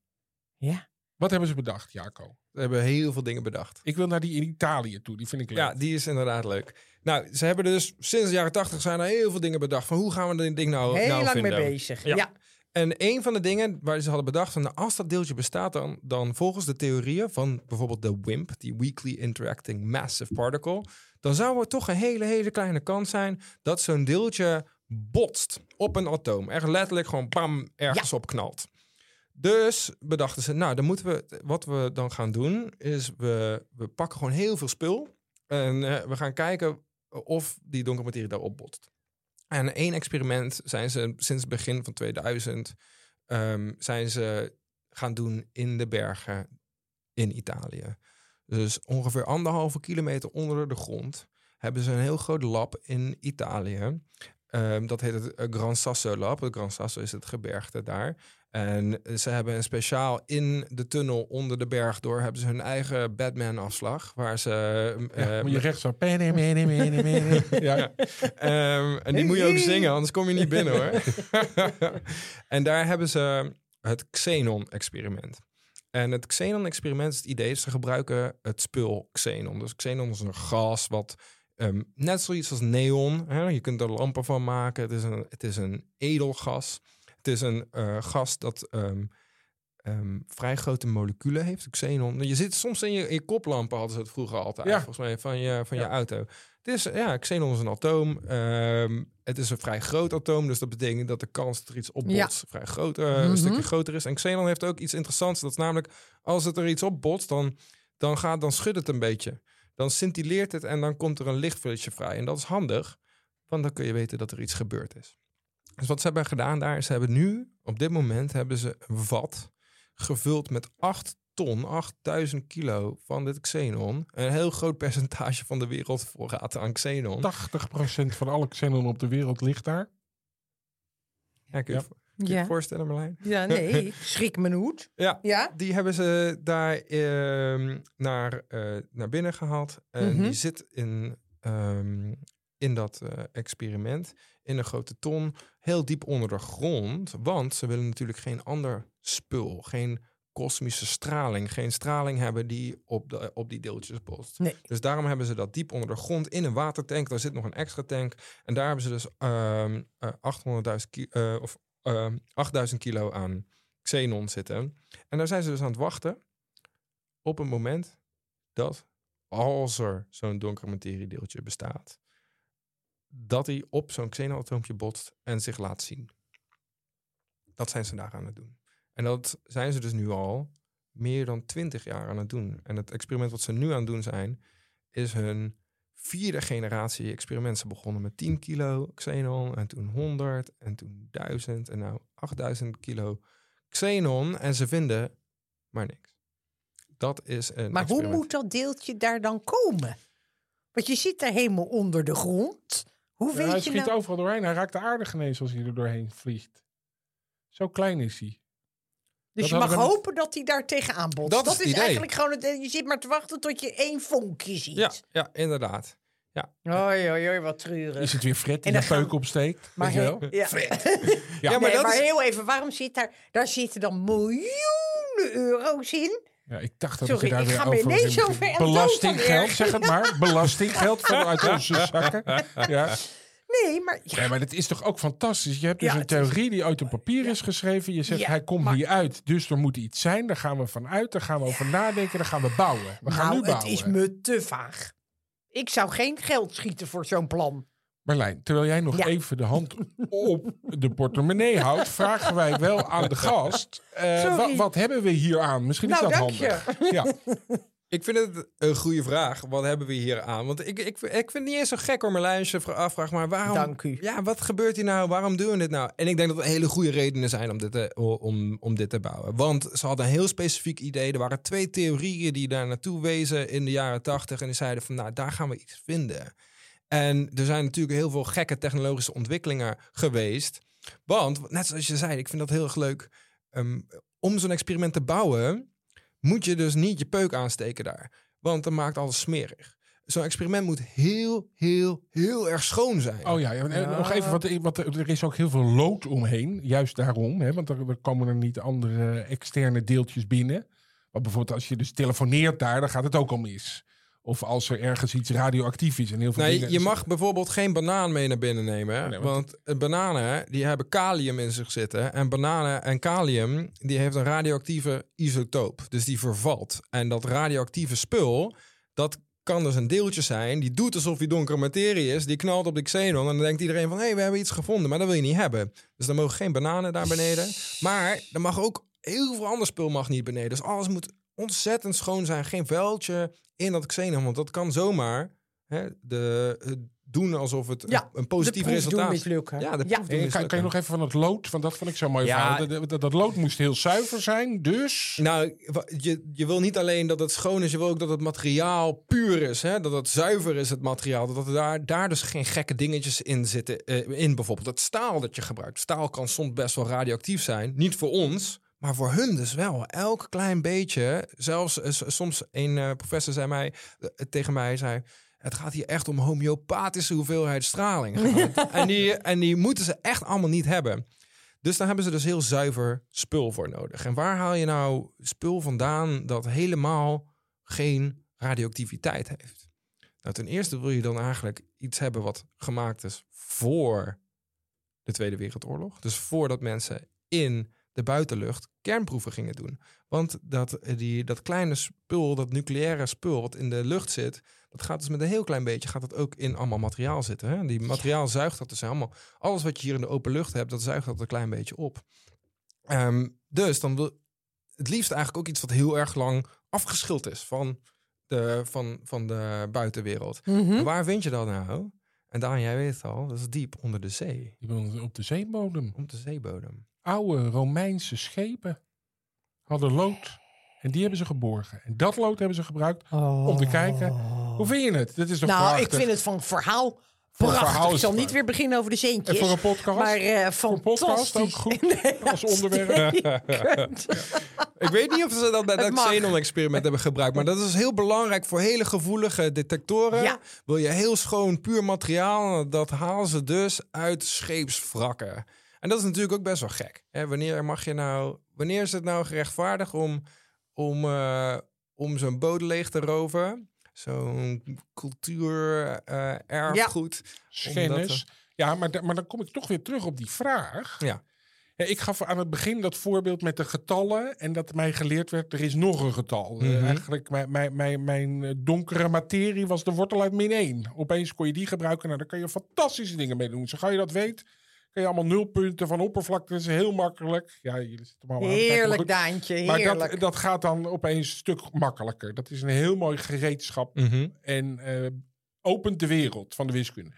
Ja. Wat hebben ze bedacht, Jaco? We hebben heel veel dingen bedacht. Ik wil naar die in Italië toe. Die vind ik leuk. Ja, die is inderdaad leuk. Nou, ze hebben dus sinds de jaren tachtig zijn er heel veel dingen bedacht. Van hoe gaan we dit ding nou, Heel nou lang vinden? mee bezig. Ja. Ja. En een van de dingen waar ze hadden bedacht, van, nou, als dat deeltje bestaat, dan, dan volgens de theorieën van bijvoorbeeld de WIMP, die Weakly Interacting Massive Particle, dan zou er toch een hele, hele kleine kans zijn dat zo'n deeltje botst op een atoom. Echt letterlijk gewoon bam, ergens op knalt. Dus bedachten ze, nou, dan moeten we, wat we dan gaan doen, is we, we pakken gewoon heel veel spul en eh, we gaan kijken of die donkere materie daarop botst. En één experiment zijn ze sinds het begin van 2000 ehm, zijn ze gaan doen in de bergen in Italië. Dus ongeveer anderhalve kilometer onder de grond hebben ze een heel groot lab in Italië. Ehm, dat heet het eh, Gran Sasso Lab. Het Gran Sasso is het gebergte daar. En ze hebben een speciaal in de tunnel onder de berg door hebben ze hun eigen Batman-afslag. Waar ze. Ja, eh, moet je rechts zo. *laughs* Ja. Ehm, en die moet je ook zingen, anders kom je niet binnen hoor. *laughs* en daar hebben ze het Xenon-experiment. En het Xenon-experiment is het idee, ze gebruiken het spul Xenon. Dus Xenon is een gas wat ehm, net zoiets als neon, hè, je kunt er lampen van maken. Het is een, het is een edelgas. Het is een eh, gas dat ehm, ehm, vrij grote moleculen heeft. Xenon. Je zit soms in je, in je koplampen, hadden ze het vroeger altijd, Ja. volgens mij, van je, van je auto. Het is, ja, xenon is een atoom. Ehm, het is een vrij groot atoom, dus dat betekent dat de kans dat er iets opbotst vrij groot, eh, een Mhm. stukje groter is. En xenon heeft ook iets interessants. Dat is namelijk, als het er iets opbotst, dan, dan, gaat, dan schudt het een beetje. Dan scintileert het en dan komt er een lichtvulletje vrij. En dat is handig, want dan kun je weten dat er iets gebeurd is. Dus wat ze hebben gedaan daar, is ze hebben nu, op dit moment, hebben ze een vat gevuld met 8 ton, 8000 kilo van dit xenon. Een heel groot percentage van de wereldvoorraad aan xenon. 80% van alle xenon op de wereld ligt daar. Ja, kun je, Ja. vo- kun je Ja. voorstellen, Marlijn? Ja, *laughs* nee, ik schrik mijn hoed. Ja, Ja? die hebben ze daar ehm, naar, eh, naar binnen gehaald. En Mhm. die zit in, ehm, in dat eh, experiment in een grote ton, heel diep onder de grond. Want ze willen natuurlijk geen ander spul, geen kosmische straling, geen straling hebben die op, de, op die deeltjes botst. Nee. Dus daarom hebben ze dat diep onder de grond in een watertank. Daar zit nog een extra tank. En daar hebben ze dus ehm eh, 800.000 ki- eh, of ehm 8000 kilo aan xenon zitten. En daar zijn ze dus aan het wachten op een moment dat als er zo'n donkere materiedeeltje bestaat, dat hij op zo'n xenonatoompje botst en zich laat zien. Dat zijn ze daar aan het doen. En dat zijn ze dus nu al meer dan 20 jaar aan het doen. En het experiment wat ze nu aan het doen zijn, is hun vierde generatie experiment. Ze begonnen met 10 kilo xenon en toen 100 en toen 1000 en nou 8000 kilo xenon. En ze vinden maar niks. Dat is een Maar hoe moet dat deeltje daar dan komen? Want je zit daar helemaal onder de grond. Hoe Ja, hij je schiet nou... overal doorheen. Hij raakt de aarde genees als hij er doorheen vliegt. Zo klein is hij. Dus dat je mag hopen dat hij daar tegenaan botst. Dat Dat, is eigenlijk gewoon het... Je zit maar te wachten tot je één vonkje ziet. Ja, ja, inderdaad. Oei, oei, oei, wat treurig. Is het weer Fred die de gaan- peuk opsteekt? Maar, ja. *laughs* Ja, maar is- heel even, waarom zit daar... Daar zitten dan miljoenen euro's in. Ja, ik dacht dat Sorry, je daar ik weer ga over dood Belastinggeld, *laughs* zeg het maar. Belastinggeld vanuit onze zakken. Ja. Nee, maar... Ja, maar dat is toch ook fantastisch? Je hebt dus Ja, een het is- theorie die uit een papier is geschreven. Je zegt, Ja, hij komt maar- hier uit, dus er moet iets zijn. Daar gaan we vanuit, daar gaan we over nadenken, daar gaan we bouwen. We gaan nou, nu het bouwen. is me te vaag. Ik zou geen geld schieten voor zo'n plan. Marlijn, terwijl jij nog Ja. even de hand *laughs* op de portemonnee houdt, vragen wij wel aan de gast. eh, wa- wat hebben we hier aan? Misschien is Nou, dat dank handig. Ja. Ik vind het een goede vraag. Wat hebben we hier aan? Want ik, ik, ik vind het niet eens zo gek hoor, Marlijn, als je vra- afvraagt. Maar waarom... Dank u. Ja, wat gebeurt hier nou? Waarom doen we dit nou? En ik denk dat er hele goede redenen zijn om dit te, om, om dit te bouwen. Want ze hadden een heel specifiek idee. Er waren twee theorieën die daar naartoe wezen in de jaren tachtig. En die zeiden van, nou, daar gaan we iets vinden. En er zijn natuurlijk heel veel gekke technologische ontwikkelingen geweest. Want, net zoals je zei, ik vind dat heel erg leuk. ehm, om zo'n experiment te bouwen, moet je dus niet je peuk aansteken daar. Want dan maakt alles smerig. Zo'n experiment moet heel, heel, heel erg schoon zijn. Oh ja, nog even, want, want er is ook heel veel lood omheen. Juist daarom, hè, want er, komen er niet andere externe deeltjes binnen. Maar bijvoorbeeld als je dus telefoneert daar, dan gaat het ook al mis. Of als er ergens iets radioactief is en heel veel Nee, dingen. je mag bijvoorbeeld geen banaan mee naar binnen nemen. hè? Nee, want- want eh, bananen die hebben kalium in zich zitten. En bananen en kalium die heeft een radioactieve isotoop. Dus die vervalt. En dat radioactieve spul, dat kan dus een deeltje zijn. Die doet alsof hij donkere materie is. Die knalt op de xenon. En dan denkt iedereen van, hé, hey, we hebben iets gevonden. Maar dat wil je niet hebben. Dus dan mogen geen bananen daar beneden. Maar er mag ook heel veel ander spul mag niet beneden. Dus alles moet ontzettend schoon zijn. Geen vuiltje in dat xenon. Want dat kan zomaar hè, de, het doen alsof het Ja, een positief de proef doen resultaat mislukken. Ja, de Ja. proef doen Eh, kan, kan je nog even van het lood, want dat vond ik zo mooi Ja. Dat, dat, dat lood moest heel zuiver zijn, dus... Nou, je, je wil niet alleen dat het schoon is, je wil ook dat het materiaal puur is. Hè? Dat het zuiver is, het materiaal. Dat er daar, daar dus geen gekke dingetjes in zitten. eh, in bijvoorbeeld het staal dat je gebruikt. Staal kan soms best wel radioactief zijn. Niet voor ons, maar voor hun dus wel. Elk klein beetje. Zelfs eh, soms een eh, professor zei mij, eh, tegen mij, zei... Het gaat hier echt om homeopathische hoeveelheid straling. *laughs* en, die, en die moeten ze echt allemaal niet hebben. Dus daar hebben ze dus heel zuiver spul voor nodig. En waar haal je nou spul vandaan dat helemaal geen radioactiviteit heeft? Nou, ten eerste wil je dan eigenlijk iets hebben wat gemaakt is voor de Tweede Wereldoorlog. Dus voordat mensen in de buitenlucht kernproeven gingen doen. Want dat, eh, die, dat kleine spul, dat nucleaire spul wat in de lucht zit, dat gaat dus met een heel klein beetje, gaat dat ook in allemaal materiaal zitten. Hè? Die materiaal zuigt dat dus helemaal, alles wat je hier in de open lucht hebt, dat zuigt dat een klein beetje op. Ehm, dus dan wil het liefst eigenlijk ook iets wat heel erg lang afgeschild is van de, van, van de buitenwereld. Mhm. Waar vind je dat nou? En Daan, jij weet het al, dat is diep onder de zee. Op de zeebodem. Op de zeebodem. Oude Romeinse schepen hadden lood. En die hebben ze geborgen. En dat lood hebben ze gebruikt om te kijken. Hoe vind je het? Dat is toch Nou, prachtig? ik vind het van verhaal prachtig. ik zal niet weer beginnen over de En zeentjes. voor een podcast? maar eh Voor een podcast ook fantastisch. goed *laughs* Nee, als onderwerp? *laughs* Ik weet niet of ze dat bij Het dat. Xenon-experiment hebben gebruikt. Maar dat is heel belangrijk voor hele gevoelige detectoren. Ja. Wil je heel schoon, puur materiaal, dat halen ze dus uit scheepswrakken. En dat is natuurlijk ook best wel gek. Hè, wanneer mag je nou, wanneer is het nou gerechtvaardigd om, om, eh, om zo'n boot leeg te roven? Zo'n cultuur, eh erfgoed. Schennis. Ja, maar, maar dan kom ik toch weer terug op die vraag. Ja. Ik gaf aan het begin dat voorbeeld met de getallen. En dat mij geleerd werd, er is nog een getal. Eh, Mhm. eigenlijk, mijn, mijn, mijn, mijn donkere materie was de wortel uit min 1. Opeens kon je die gebruiken. Nou, daar kan je fantastische dingen mee doen. Zo ga je dat weet, kan je allemaal nulpunten van oppervlakte. Dat is heel makkelijk. Ja, jullie zitten allemaal aan Heerlijk, goed. Daantje. Maar dat, dat gaat dan opeens een stuk makkelijker. Dat is een heel mooi gereedschap Mhm. en eh, opent de wereld van de wiskunde.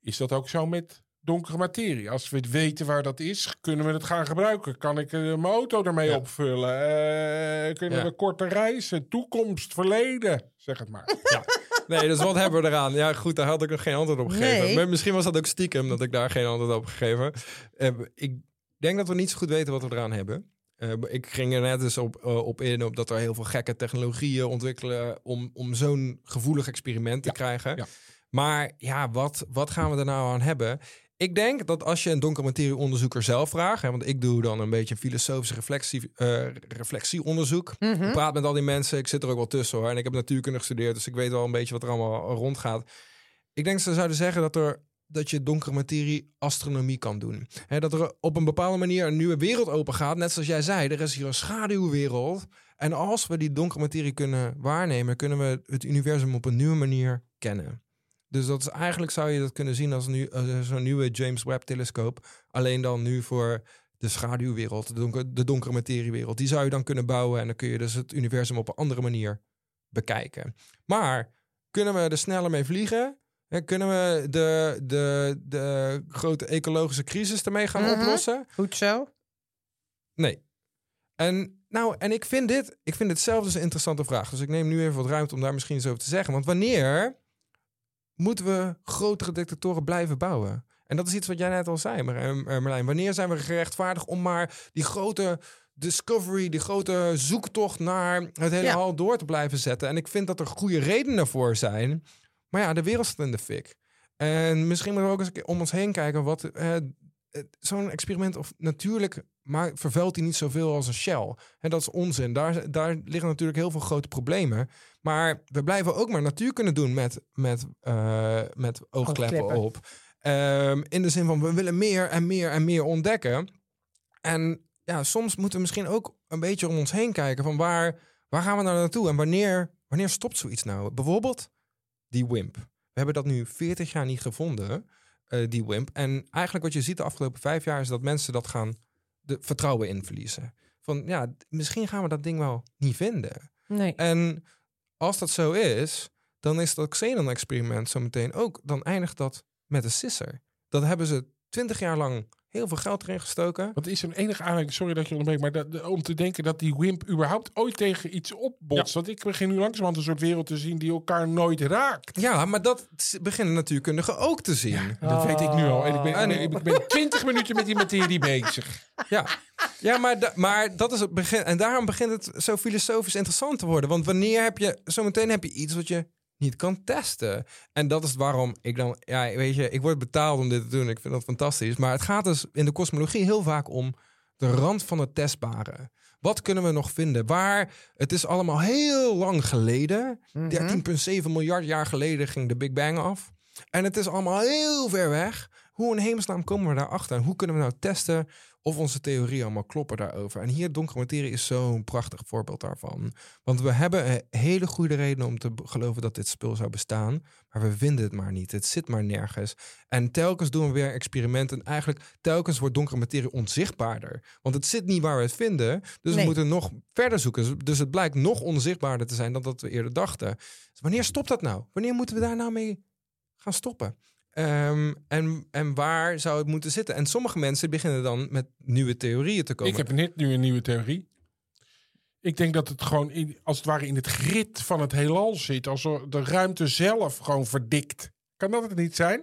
Is dat ook zo met donkere materie? Als we het weten waar dat is, kunnen we het gaan gebruiken. Kan ik eh, mijn auto ermee Ja. opvullen? Eh, kunnen Ja. we korte reizen? Toekomst, verleden? Zeg het maar. Ja. Nee, dus wat hebben we eraan? Ja, goed, daar had ik nog geen antwoord op gegeven. Nee. Maar misschien was dat ook stiekem dat ik daar geen antwoord op gegeven. Eh, ik denk dat we niet zo goed weten wat we eraan hebben. eh, ik ging er net eens op, eh, op in op dat er heel veel gekke technologieën ontwikkelen om, om zo'n gevoelig experiment te Ja, krijgen. ja. Maar ja, wat, wat gaan we er nou aan hebben? Ik denk dat als je een donkere zelf vraagt, hè, want ik doe dan een beetje een filosofisch reflectie, eh, reflectieonderzoek. Mhm. Ik praat met al die mensen, ik zit er ook wel tussen hoor. En ik heb natuurkunde gestudeerd, dus ik weet wel een beetje wat er allemaal rondgaat. Ik denk dat ze zouden zeggen dat, er, dat je donkere materie astronomie kan doen. Hè, dat er op een bepaalde manier een nieuwe wereld open gaat. Net zoals jij zei, er is hier een schaduwwereld. En als we die donkere materie kunnen waarnemen, kunnen we het universum op een nieuwe manier kennen. Dus dat is eigenlijk zou je dat kunnen zien als nu als zo'n nieuwe James Webb telescoop. Alleen dan nu voor de schaduwwereld, de, donker, de donkere materiewereld. Die zou je dan kunnen bouwen en dan kun je dus het universum op een andere manier bekijken. Maar kunnen we er sneller mee vliegen? Hè, Kunnen we de, de, de grote ecologische crisis ermee gaan Mhm. oplossen? Goed zo. Nee. En, nou, en ik vind dit, ik vind dit zelf dus een interessante vraag. Dus ik neem nu even wat ruimte om daar misschien iets over te zeggen. Want wanneer moeten we grotere detectoren blijven bouwen? En dat is iets wat jij net al zei, Mar- eh, Marlijn. Wanneer zijn we gerechtvaardigd om maar die grote discovery, die grote zoektocht naar het hele Ja. hal door te blijven zetten? En ik vind dat er goede redenen voor zijn. Maar ja, de wereld staat in de fik. En misschien moeten we ook eens om ons heen kijken wat eh, eh, zo'n experiment of natuurlijk maar vervuilt hij niet zoveel als een shell. En dat is onzin. Daar, daar liggen natuurlijk heel veel grote problemen. Maar we blijven ook maar natuur kunnen doen met, met, eh, met oogkleppen Oogkleppen. op. Ehm, in de zin van we willen meer en meer en meer ontdekken. En ja, soms moeten we misschien ook een beetje om ons heen kijken van waar, waar gaan we nou naartoe en wanneer, wanneer stopt zoiets nou? Bijvoorbeeld die WIMP. We hebben dat nu 40 jaar niet gevonden, eh, die WIMP. En eigenlijk wat je ziet de afgelopen vijf jaar is dat mensen dat gaan de vertrouwen in verliezen. Van ja, misschien gaan we dat ding wel niet vinden. Nee. En als dat zo is, dan is dat Xenon-experiment zo meteen ook, dan eindigt dat met een sisser. Dat hebben ze twintig jaar lang heel veel geld erin gestoken. Wat is een enige aanleiding, sorry dat je onderbreekt, maar dat, de- om te denken dat die WIMP überhaupt ooit tegen iets opbotst. Want ik begin nu langzamerhand een soort wereld te zien die elkaar nooit raakt. Ja, maar dat beginnen natuurkundigen ook te zien. Dat weet ik nu al. En ik ben, En- ik ben 20 minuten met die materie bezig. Ja, ja maar, da- maar dat is het begin. En daarom begint het zo filosofisch interessant te worden. Want wanneer heb je, zometeen heb je iets wat je niet kan testen. En dat is waarom ik dan, ja, weet je, ik word betaald om dit te doen. Ik vind dat fantastisch. Maar het gaat dus in de kosmologie heel vaak om de rand van het testbare. Wat kunnen we nog vinden? Waar het is allemaal heel lang geleden. 13,7 miljard jaar geleden ging de Big Bang af. En het is allemaal heel ver weg. Hoe in hemelsnaam komen we daarachter? En hoe kunnen we nou testen of onze theorieën allemaal kloppen daarover? En hier donkere materie is zo'n prachtig voorbeeld daarvan. Want we hebben een hele goede reden om te geloven dat dit spul zou bestaan. Maar we vinden het maar niet. Het zit maar nergens. En telkens doen we weer experimenten. En eigenlijk telkens wordt donkere materie onzichtbaarder. Want het zit niet waar we het vinden. Dus we moeten nog verder zoeken. Dus het blijkt nog onzichtbaarder te zijn dan dat we eerder dachten. Dus wanneer stopt dat nou? Wanneer moeten we daar nou mee gaan stoppen? Ehm, en, en waar zou het moeten zitten? En sommige mensen beginnen dan met nieuwe theorieën te komen. Ik heb net nu een nieuwe theorie. Ik denk dat het gewoon in, als het ware in het grid van het heelal zit. Als de ruimte zelf gewoon verdikt. Kan dat het niet zijn?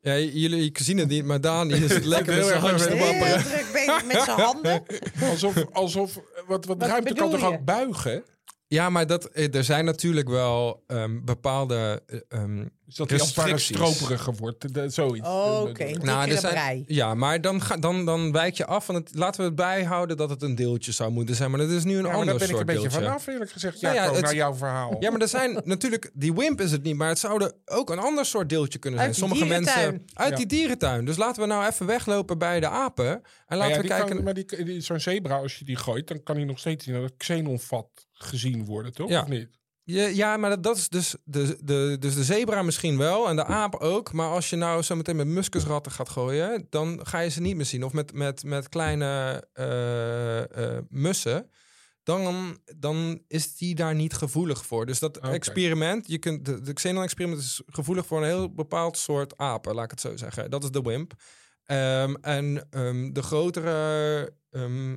Ja, jullie zien het niet, maar Daan is *laughs* lekker met heel zijn wapperen. Heel druk bezig met zijn *laughs* handen. Alsof, alsof wat, wat, Wat ruimte kan toch ook buigen? Ja, maar dat, eh, er zijn natuurlijk wel ehm, bepaalde... eh, ehm, Dus dat hij Restricties. stroperiger wordt. De- zoiets. Oké, De- de- nou, er zijn, brei. ja, maar dan, ga, dan, dan wijk je af van het... Laten we het bijhouden dat het een deeltje zou moeten zijn. Maar dat is nu een Ja, maar ander daar ben ik soort een beetje deeltje. vanaf, eerlijk gezegd. Nou Ja, ja, het- naar jouw verhaal. Ja, maar er zijn *laughs* natuurlijk... Die WIMP is het niet, maar het zou er ook een ander soort deeltje kunnen zijn. Uit die Sommige dierentuin. mensen... Uit Ja. die dierentuin. Dus laten we nou even weglopen bij de apen. En laten ja, we kijken... Kan, maar die, die- zo'n zebra, als je die gooit, dan kan hij nog steeds in dat xenonvat gezien worden, toch? Ja. Of niet? Ja, ja, maar dat, dat is dus de, de, dus de zebra misschien wel en de aap ook. Maar als je nou zo meteen met muskusratten gaat gooien, dan ga je ze niet meer zien. Of met, met, met kleine eh, eh, mussen. Dan, dan is die daar niet gevoelig voor. Dus dat experiment, je kunt, de, de Xenon-experiment is gevoelig voor een heel bepaald soort apen, laat ik het zo zeggen. Dat is de WIMP. Ehm, en ehm, de grotere ehm,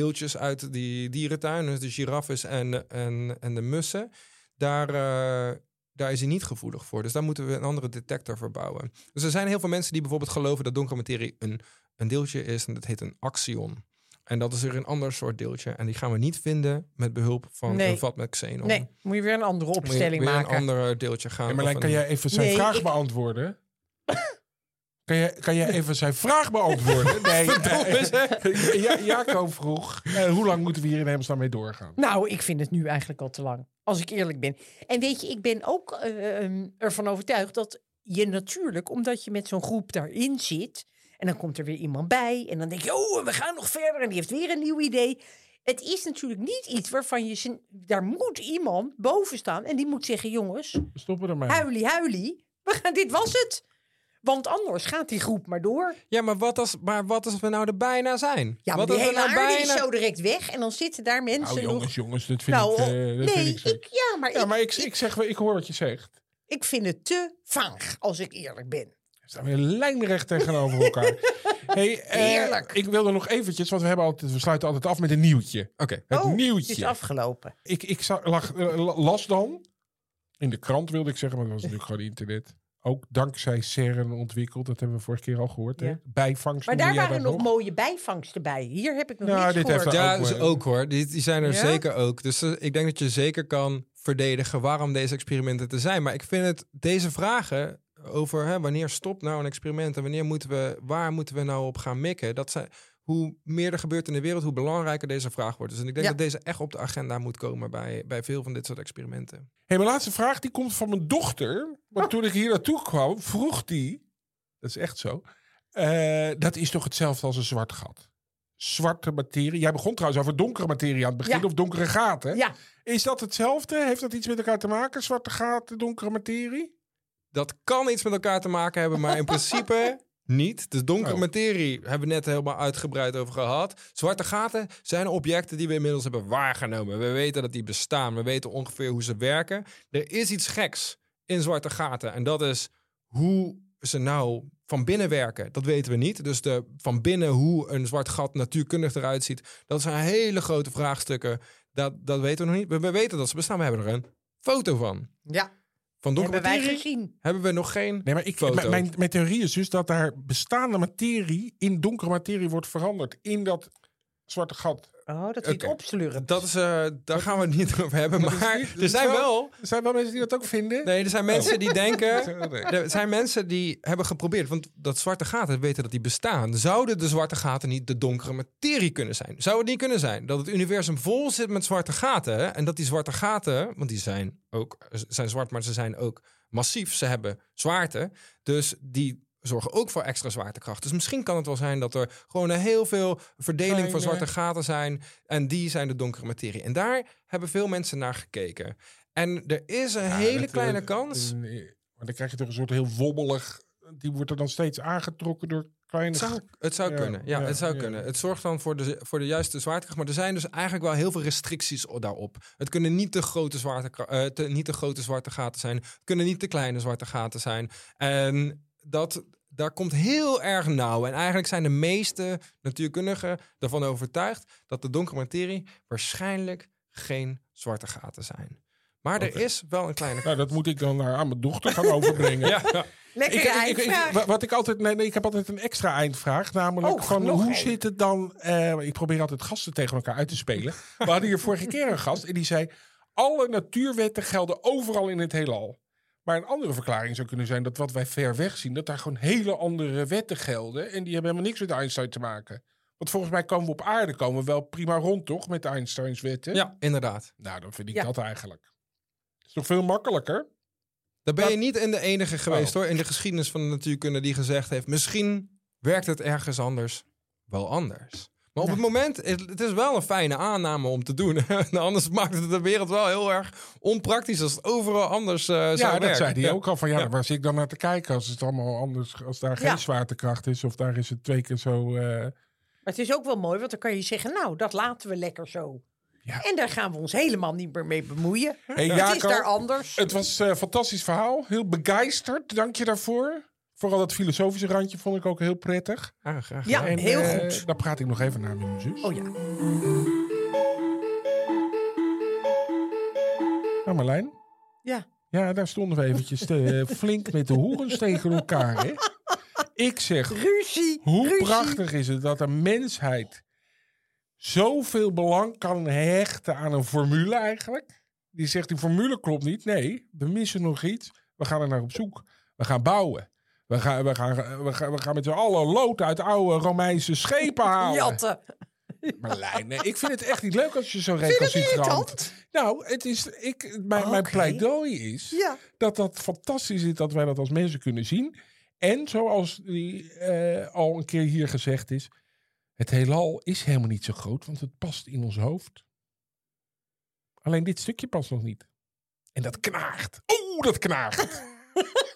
deeltjes uit die dierentuin, dus de giraffes en, en, en de mussen, daar, eh, daar is hij niet gevoelig voor. Dus daar moeten we een andere detector voor bouwen. Dus er zijn heel veel mensen die bijvoorbeeld geloven dat donkere materie een, een deeltje is en dat heet een axion. En dat is weer een ander soort deeltje. En die gaan we niet vinden met behulp van Nee. een vat met xenon. Nee, moet je weer een andere Moet je opstelling weer maken. een ander deeltje gaan. Marlijn, een- kan jij even zijn Nee, vraag ik- beantwoorden? *laughs* Kan jij, kan jij even zijn vraag beantwoorden? *laughs* Nee, eh, ja, Jaco vroeg, eh, hoe lang moeten we hier in hemelsnaam mee doorgaan? Nou, ik vind het nu eigenlijk al te lang. Als ik eerlijk ben. En weet je, ik ben ook eh, ehm, ervan overtuigd dat je natuurlijk, omdat je met zo'n groep daarin zit. En dan komt er weer iemand bij. En dan denk je, oh, we gaan nog verder. En die heeft weer een nieuw idee. Het is natuurlijk niet iets waarvan je... Daar moet iemand boven staan. En die moet zeggen, jongens, stoppen ermee. huilie, huilie. We gaan, dit was het. Want anders gaat die groep maar door. Ja, maar wat, als, maar wat als we nou er bijna zijn? Ja, maar wat die als we hele nou aarde is bijna... zo direct weg. En dan zitten daar mensen Nou nog... jongens, jongens, dat vind Nou, ik... eh, dat nee, vind ik, ik, ja, maar, Ja, ik, maar ik, ik, zeg, wel- ik hoor wat je zegt. ik vind het te vaag, als ik eerlijk ben. We staan weer lijnrecht tegenover elkaar. *laughs* hey, Heerlijk. ik wilde nog eventjes, want we, hebben altijd, we sluiten altijd af met een nieuwtje. Oké. Het oh, nieuwtje. het is afgelopen. Ik, ik za- lag, eh, la- las dan, in de krant wilde ik zeggen, maar dat was natuurlijk gewoon internet. Ook dankzij CERN ontwikkeld, dat hebben we vorige keer al gehoord. Hè? Bijvangst. Maar daar waren nog mooie bijvangsten bij. Hier heb ik nog Nou, niks dit heeft gehoord. Ja, ook, dus eh, ook hoor. Die, die zijn er Ja? zeker ook. Dus eh, ik denk dat je zeker kan verdedigen waarom deze experimenten er zijn. Maar ik vind het, deze vragen over hè, wanneer stopt nou een experiment en wanneer moeten we, waar moeten we nou op gaan mikken, dat zijn, hoe meer er gebeurt in de wereld, hoe belangrijker deze vraag wordt. Dus en ik denk Ja. dat deze echt op de agenda moet komen bij, bij veel van dit soort experimenten. Hey, mijn laatste vraag die komt van mijn dochter. Want toen ik hier naartoe kwam, vroeg die, dat is echt zo, eh, dat is toch hetzelfde als een zwart gat? Zwarte materie. Jij begon trouwens over donkere materie aan het begin, Ja. of donkere gaten. Ja, Is dat hetzelfde? Heeft dat iets met elkaar te maken? Zwarte gaten, donkere materie? Dat kan iets met elkaar te maken hebben, maar in principe *laughs* niet. De donkere Oh. materie hebben we net helemaal uitgebreid over gehad. Zwarte gaten zijn objecten die we inmiddels hebben waargenomen. We weten dat die bestaan. We weten ongeveer hoe ze werken. Er is iets geks in zwarte gaten. En dat is hoe ze nou van binnen werken. Dat weten we niet. Dus de, van binnen hoe een zwart gat natuurkundig eruit ziet. Dat zijn hele grote vraagstukken. Dat, dat weten we nog niet. We, we weten dat ze bestaan. We hebben er een foto van. ja. Van donkere hebben wij materie gezien. hebben we nog geen Nee, maar ik, foto. mijn, mijn theorie is dus dat daar bestaande materie in donkere materie wordt veranderd. In dat zwarte gat. Oh, dat het opslurpt. Dat is, eh, daar gaan we het niet over hebben. Maar niet- er zijn wel- wel. Er zijn wel mensen die dat ook vinden. Nee, er zijn mensen die denken. *laughs* Er zijn mensen die hebben geprobeerd. Want dat zwarte gaten we weten dat die bestaan. Zouden de zwarte gaten niet de donkere materie kunnen zijn? Zou het niet kunnen zijn dat het universum vol zit met zwarte gaten? En dat die zwarte gaten, want die zijn ook zijn zwart, maar ze zijn ook massief. Ze hebben zwaarte. Dus die zorgen ook voor extra zwaartekracht. Dus misschien kan het wel zijn dat er gewoon een heel veel verdeling van zwarte gaten zijn. En die zijn de donkere materie. En daar hebben veel mensen naar gekeken. En er is een Ja, hele dat, kleine eh, kans. eh, Maar dan krijg je toch een soort heel wobbelig. Die wordt er dan steeds aangetrokken door kleine. Het zou, het zou Ja, kunnen. Ja, ja, het zou kunnen. Het zorgt dan voor de, voor de juiste zwaartekracht. Maar er zijn dus eigenlijk wel heel veel restricties daarop. Het kunnen niet de grote, zwaarte, eh, te, niet de grote zwarte gaten zijn. Het kunnen niet de kleine zwarte gaten zijn. En dat, daar komt heel erg nauw. En eigenlijk zijn de meeste natuurkundigen ervan overtuigd dat de donkere materie waarschijnlijk geen zwarte gaten zijn. Maar er is wel een kleine. Nou, dat moet ik dan naar, aan mijn dochter gaan overbrengen. *laughs* Ja, ja. Lekker Ik, ik, wat ik altijd, nee, nee, ik heb altijd een extra eindvraag. Namelijk Oh, van hoe zit het dan? eh, ik probeer altijd gasten tegen elkaar uit te spelen. *laughs* We hadden hier vorige keer een gast en die zei: alle natuurwetten gelden overal in het heelal. Maar een andere verklaring zou kunnen zijn dat wat wij ver weg zien, dat daar gewoon hele andere wetten gelden. En die hebben helemaal niks met Einstein te maken. Want volgens mij komen we op aarde komen we wel prima rond, toch? Met Einsteins wetten. ja, inderdaad. Nou, dan vind ik Ja. dat eigenlijk. is toch veel makkelijker? Dan ben je niet in de enige geweest Oh. hoor, in de geschiedenis van de natuurkunde die gezegd heeft, misschien werkt het ergens anders wel anders. Maar op het moment, het, het is wel een fijne aanname om te doen. *laughs* anders maakt het de wereld wel heel erg onpraktisch als het overal anders eh zou Ja, dat werken. zei hij Ja. ook al van ja, Ja. waar zit ik dan naar te kijken als het allemaal anders, als daar geen Ja. zwaartekracht is of daar is het twee keer zo. eh, Maar het is ook wel mooi, want dan kan je zeggen, nou, dat laten we lekker zo. Ja. En daar gaan we ons helemaal niet meer mee bemoeien. Hey, het is daar anders. Het was een fantastisch verhaal, heel begeisterd. Dank je daarvoor. Vooral dat filosofische randje vond ik ook heel prettig. Ah, graag Ja, gedaan. En, heel eh, goed. Daar praat ik nog even naar met mijn zus. Oh ja. Nou, Marlijn. Ja. Ja, daar stonden we eventjes te- *laughs* flink met de horens tegen elkaar. Hè? Ik zeg, Ruzie. Hoe ruzie. prachtig is het dat de mensheid zoveel belang kan hechten aan een formule eigenlijk. Die zegt die formule klopt niet. Nee, we missen nog iets. We gaan er naar op zoek. We gaan bouwen. We gaan, we gaan, we gaan, we gaan met z'n allen lood uit oude Romeinse schepen halen. Jatten. *laughs* Marlijn, nee, ik vind het echt niet leuk als je zo recalcitrant... Nou, het is, ik, mijn, mijn pleidooi is Ja. dat dat fantastisch is dat wij dat als mensen kunnen zien. En zoals die, eh, al een keer hier gezegd is, het heelal is helemaal niet zo groot, want het past in ons hoofd. Alleen dit stukje past nog niet. En dat knaagt. Oeh, dat knaagt. *laughs*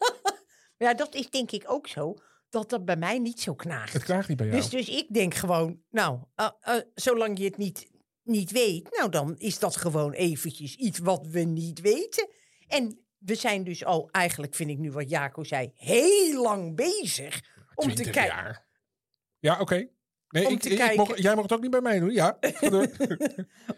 Ja, dat is denk ik ook zo. Dat dat bij mij niet zo knaagt. Het knaagt niet bij jou. Dus, dus ik denk gewoon, nou, eh, eh, zolang je het niet, niet weet, nou dan is dat gewoon eventjes iets wat we niet weten. En we zijn dus al, eigenlijk vind ik nu wat Jaco zei, heel lang bezig om te 20 kijken. Ja, oké. Nee, Om ik, te ik kijken. mocht- jij mag het ook niet bij mij doen. Ja. *laughs*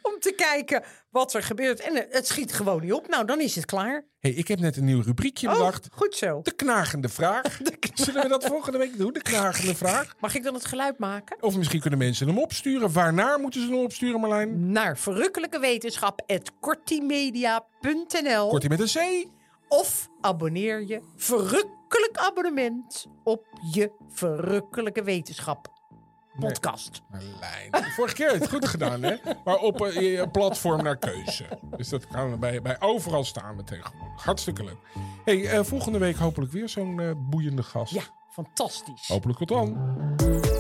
Om te kijken wat er gebeurt. En eh, het schiet gewoon niet op. Nou, dan is het klaar. hey, ik heb net een nieuw rubriekje Oh, bedacht. goed zo. De knagende vraag. *laughs* *laughs* Zullen we dat volgende week doen? De knagende vraag. Mag ik dan het geluid maken? Of misschien kunnen mensen hem opsturen. Waarnaar moeten ze hem opsturen, Marlijn? Naar verrukkelijke wetenschap.kortimedia.nl Kortie met een C. Of abonneer je verrukkelijk abonnement op je verrukkelijke wetenschap podcast. Marlijn. Vorige keer heb je het goed gedaan, hè? Maar op een, je platform naar keuze. Dus dat kan bij, bij overal staan we tegenwoordig. Hartstikke leuk. Hey, eh, volgende week hopelijk weer zo'n eh, boeiende gast. Ja, fantastisch. Hopelijk tot dan.